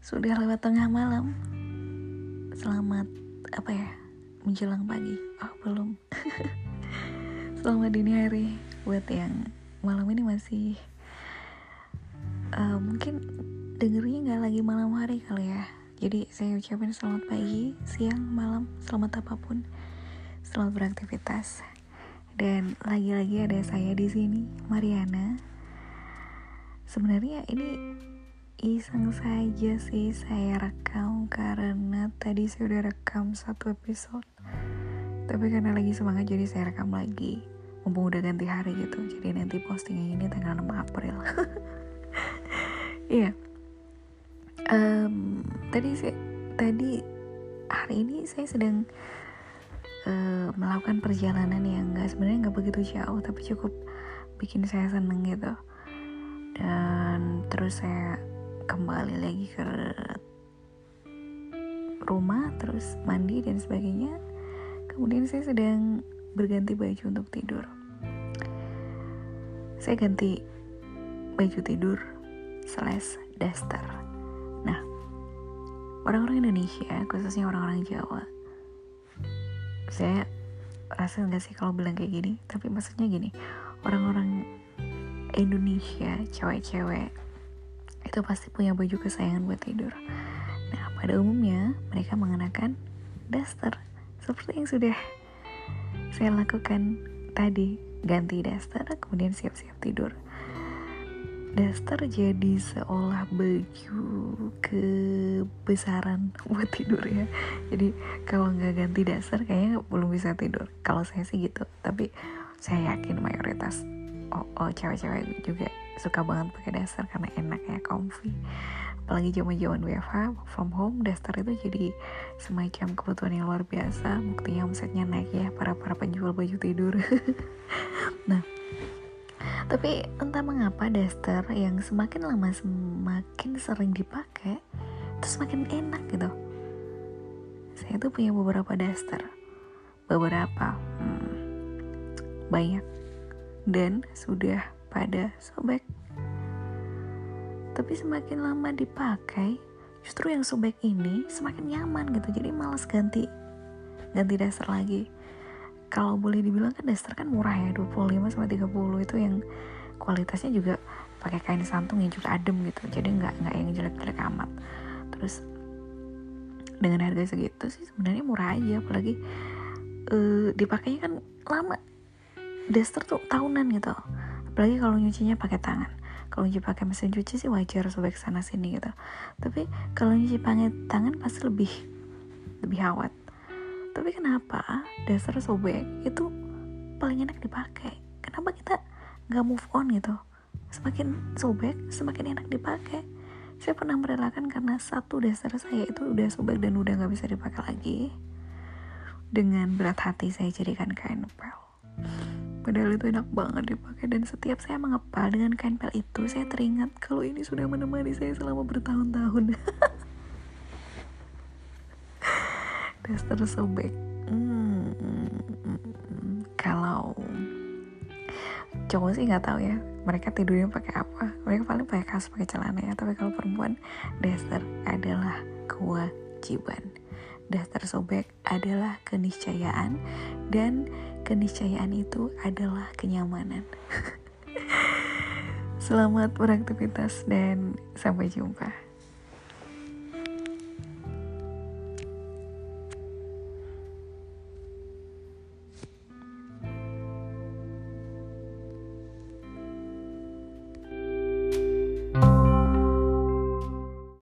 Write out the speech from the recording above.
Sudah lewat tengah malam. Selamat apa ya? Menjelang pagi. Oh, belum. Selamat dini hari buat yang malam ini masih uh, mungkin dengernya nggak lagi malam hari kali ya. Jadi saya ucapin selamat pagi, siang, malam, selamat apa pun. Selamat beraktivitas. Dan lagi-lagi ada saya di sini, Mariana. Sebenarnya ini iseng saja sih saya rekam karena tadi saya udah rekam satu episode. Tapi karena lagi semangat jadi saya rekam lagi. Mumpung udah ganti hari gitu jadi nanti postingnya ini tanggal 6 April. Iya. Yeah. um, tadi sih tadi hari ini saya sedang uh, melakukan perjalanan yang nggak sebenarnya nggak begitu jauh tapi cukup bikin saya seneng gitu. Dan terus saya kembali lagi ke rumah terus mandi dan sebagainya. Kemudian saya sedang berganti baju untuk tidur. Saya ganti baju tidur slash daster. Nah orang-orang Indonesia khususnya orang-orang Jawa saya rasa nggak sih kalau bilang kayak gini? Tapi maksudnya gini orang-orang Indonesia cewek-cewek itu pasti punya baju kesayangan buat tidur. Nah, pada umumnya mereka mengenakan daster seperti yang sudah saya lakukan tadi, ganti daster kemudian siap-siap tidur. Daster jadi seolah baju kebesaran buat tidur ya. Jadi kalau nggak ganti daster kayaknya belum bisa tidur. Kalau saya sih gitu, tapi saya yakin mayoritas oh, oh cewek-cewek juga suka banget pakai daster karena enak ya comfy. Apalagi zaman-zaman WFH from home daster itu jadi semacam kebutuhan yang luar biasa. Buktinya omsetnya naik ya para para penjual baju tidur. Nah tapi entah mengapa daster yang semakin lama semakin sering dipakai itu semakin enak gitu. Saya tuh punya beberapa daster beberapa hmm, banyak. Dan sudah pada sobek. Tapi semakin lama dipakai, justru yang sobek ini semakin nyaman gitu. Jadi males ganti ganti dasar lagi. Kalau boleh dibilang kan dasar kan murah ya 25 sama 30 itu yang kualitasnya juga pakai kain santung yang juga adem gitu. Jadi nggak nggak yang jelek-jelek amat. Terus dengan harga segitu sih sebenarnya murah aja apalagi uh, dipakainya kan lama daster tuh tahunan gitu apalagi kalau nyucinya pakai tangan. Kalau nyuci pakai mesin cuci sih wajar sobek sana sini gitu. Tapi kalau nyuci pakai tangan pasti lebih lebih awet. Tapi kenapa dasar sobek itu paling enak dipakai? Kenapa kita nggak move on gitu? Semakin sobek semakin enak dipakai. Saya pernah merelakan karena satu dasar saya itu udah sobek dan udah nggak bisa dipakai lagi. Dengan berat hati saya jadikan kain pel Padahal itu enak banget dipakai. Dan setiap saya mengepal dengan kain pel itu saya teringat kalau ini sudah menemani saya selama bertahun-tahun. Daster sobek. Hmm, kalau cowok sih nggak tahu ya mereka tidurnya pakai apa. Mereka paling pakai kaos pakai celana ya. Tapi kalau perempuan daster adalah kewajiban. Daster sobek adalah keniscayaan. Dan keniscayaan itu adalah kenyamanan. Selamat beraktivitas dan sampai jumpa.